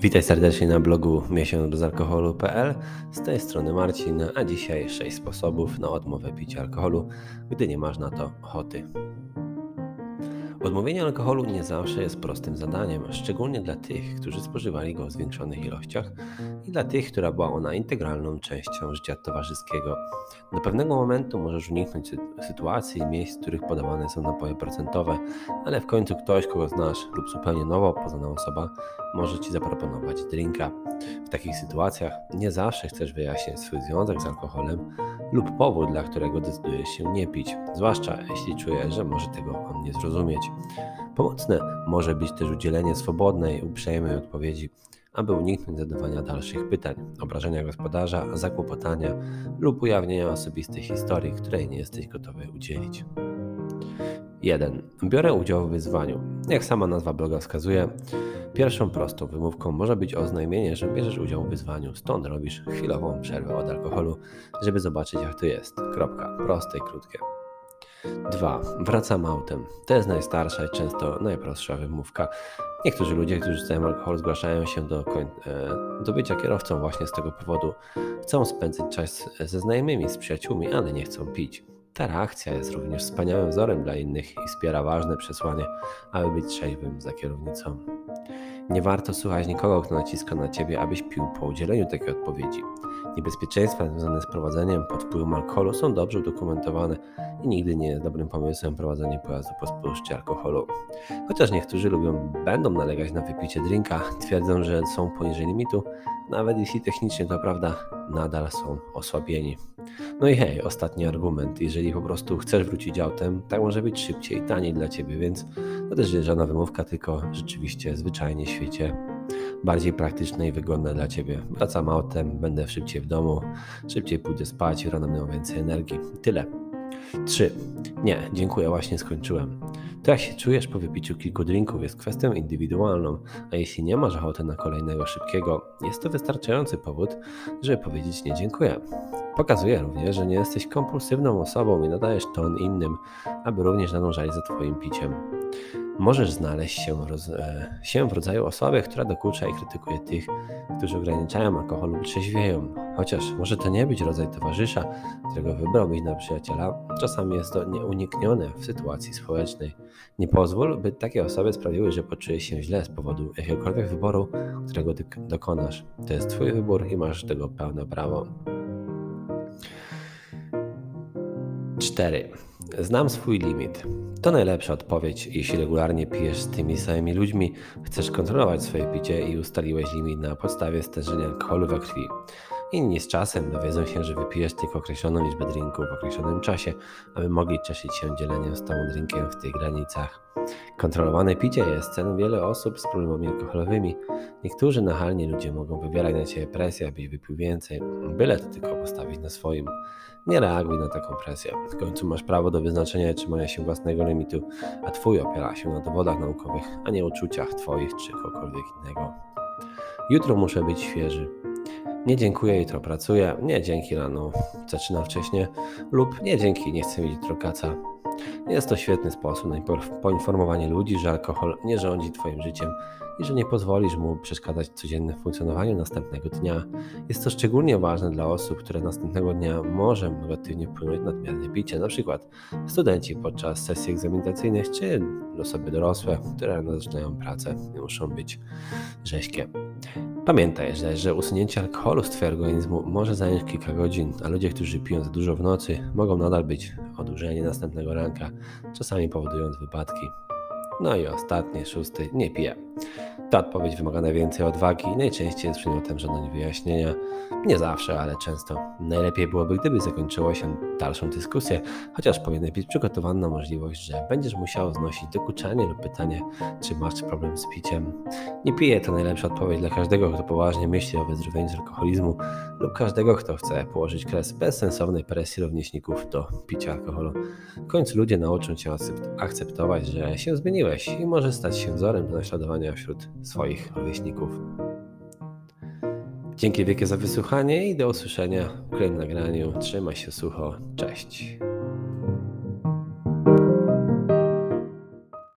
Witaj serdecznie na blogu miesiączbezalkoholu.pl. Z tej strony Marcin, a dzisiaj 6 sposobów na odmowę picia alkoholu, gdy nie masz na to ochoty. Odmówienie alkoholu nie zawsze jest prostym zadaniem, szczególnie dla tych, którzy spożywali go w zwiększonych ilościach i dla tych, która była ona integralną częścią życia towarzyskiego. Do pewnego momentu możesz uniknąć sytuacji i miejsc, w których podawane są napoje procentowe, ale w końcu ktoś, kogo znasz lub zupełnie nowo poznana osoba może Ci zaproponować drinka. W takich sytuacjach nie zawsze chcesz wyjaśnić swój związek z alkoholem lub powód, dla którego decydujesz się nie pić, zwłaszcza jeśli czujesz, że może tego on nie zrozumieć. Pomocne może być też udzielenie swobodnej, uprzejmej odpowiedzi, aby uniknąć zadawania dalszych pytań, obrażenia gospodarza, zakłopotania lub ujawnienia osobistej historii, której nie jesteś gotowy udzielić. 1. Biorę udział w wyzwaniu. Jak sama nazwa bloga wskazuje, pierwszą prostą wymówką może być oznajmienie, że bierzesz udział w wyzwaniu, stąd robisz chwilową przerwę od alkoholu, żeby zobaczyć jak to jest. Kropka. Proste i krótkie. 2. Wracam autem. To jest najstarsza i często najprostsza wymówka. Niektórzy ludzie, którzy rzucają alkohol, zgłaszają się do, e, do bycia kierowcą właśnie z tego powodu. Chcą spędzić czas ze znajomymi, z przyjaciółmi, ale nie chcą pić. Ta reakcja jest również wspaniałym wzorem dla innych i wspiera ważne przesłanie, aby być trzeźwym za kierownicą. Nie warto słuchać nikogo, kto naciska na ciebie, abyś pił po udzieleniu takiej odpowiedzi. Niebezpieczeństwa związane z prowadzeniem pod wpływem alkoholu są dobrze udokumentowane i nigdy nie jest dobrym pomysłem prowadzenie pojazdu po spożyciu alkoholu. Chociaż niektórzy lubią, będą nalegać na wypicie drinka, twierdzą, że są poniżej limitu, nawet jeśli technicznie to prawda, nadal są osłabieni. No i hej, ostatni argument. Jeżeli po prostu chcesz wrócić autem, tak może być szybciej i taniej dla ciebie, więc to też jest żadna wymówka, tylko rzeczywiście zwyczajnie świecie bardziej praktyczne i wygodne dla ciebie. Wracam autem, będę szybciej w domu, szybciej pójdę spać, rano miał więcej energii. Tyle. 3. Nie, dziękuję, właśnie skończyłem. To jak się czujesz po wypiciu kilku drinków jest kwestią indywidualną, a jeśli nie masz ochoty na kolejnego szybkiego, jest to wystarczający powód, żeby powiedzieć nie dziękuję. Pokazuje również, że nie jesteś kompulsywną osobą i nadajesz ton innym, aby również nadążali za Twoim piciem. Możesz znaleźć się, roz, e, się w rodzaju osoby, która dokucza i krytykuje tych, którzy ograniczają alkohol lub trzeźwieją. Chociaż może to nie być rodzaj towarzysza, którego wybrałbyś na przyjaciela, czasami jest to nieuniknione w sytuacji społecznej. Nie pozwól, by takie osoby sprawiły, że poczujesz się źle z powodu jakiegokolwiek wyboru, którego dokonasz. To jest Twój wybór i masz tego pełne prawo. 4. Znam swój limit. To najlepsza odpowiedź, jeśli regularnie pijesz z tymi samymi ludźmi, chcesz kontrolować swoje picie i ustaliłeś limit na podstawie stężenia alkoholu we krwi. Inni z czasem dowiedzą się, że wypijesz tylko określoną liczbę drinków w określonym czasie, aby mogli cieszyć się dzieleniem z tobą drinkiem w tych granicach. Kontrolowane picie jest ceną wiele osób z problemami alkoholowymi. Niektórzy nachalni ludzie mogą wywierać na ciebie presję, abyś wypił więcej, byle to tylko postawić na swoim. Nie reaguj na taką presję. W końcu masz prawo do wyznaczenia trzymania się własnego limitu, a twój opiera się na dowodach naukowych, a nie uczuciach twoich czy kogokolwiek innego. Jutro muszę być świeży. Nie dziękuję, jutro pracuję. Nie dzięki rano, zaczynam wcześniej. Lub nie dzięki, nie chcę mieć jutro. Jest to świetny sposób na poinformowanie ludzi, że alkohol nie rządzi Twoim życiem i że nie pozwolisz mu przeszkadzać codziennym funkcjonowaniu następnego dnia. Jest to szczególnie ważne dla osób, które następnego dnia może negatywnie wpłynąć nadmierne picie, np. studenci podczas sesji egzaminacyjnych czy osoby dorosłe, które zaczynają pracę i muszą być rzeźkie. Pamiętaj, że, że usunięcie alkoholu z Twojego organizmu może zająć kilka godzin, a ludzie, którzy piją za dużo w nocy, mogą nadal być odurzeni następnego ranka, czasami powodując wypadki. No i ostatnie, szósty, nie piję. Ta odpowiedź wymaga najwięcej odwagi i najczęściej jest przedmiotem żądań wyjaśnienia. Nie zawsze, ale często. Najlepiej byłoby, gdyby zakończyło się dalszą dyskusję, chociaż powinien być przygotowany na możliwość, że będziesz musiał znosić dokuczanie lub pytanie, czy masz problem z piciem. Nie piję to najlepsza odpowiedź dla każdego, kto poważnie myśli o wyzdrowieniu z alkoholizmu lub każdego, kto chce położyć kres bezsensownej presji rówieśników do picia alkoholu. W końcu ludzie nauczą cię akceptować, że się zmieniłeś i może stać się wzorem do naśladowania wśród swoich rówieśników. Dzięki wielkie za wysłuchanie i do usłyszenia w kolejnym nagraniu. Trzymaj się sucho. Cześć.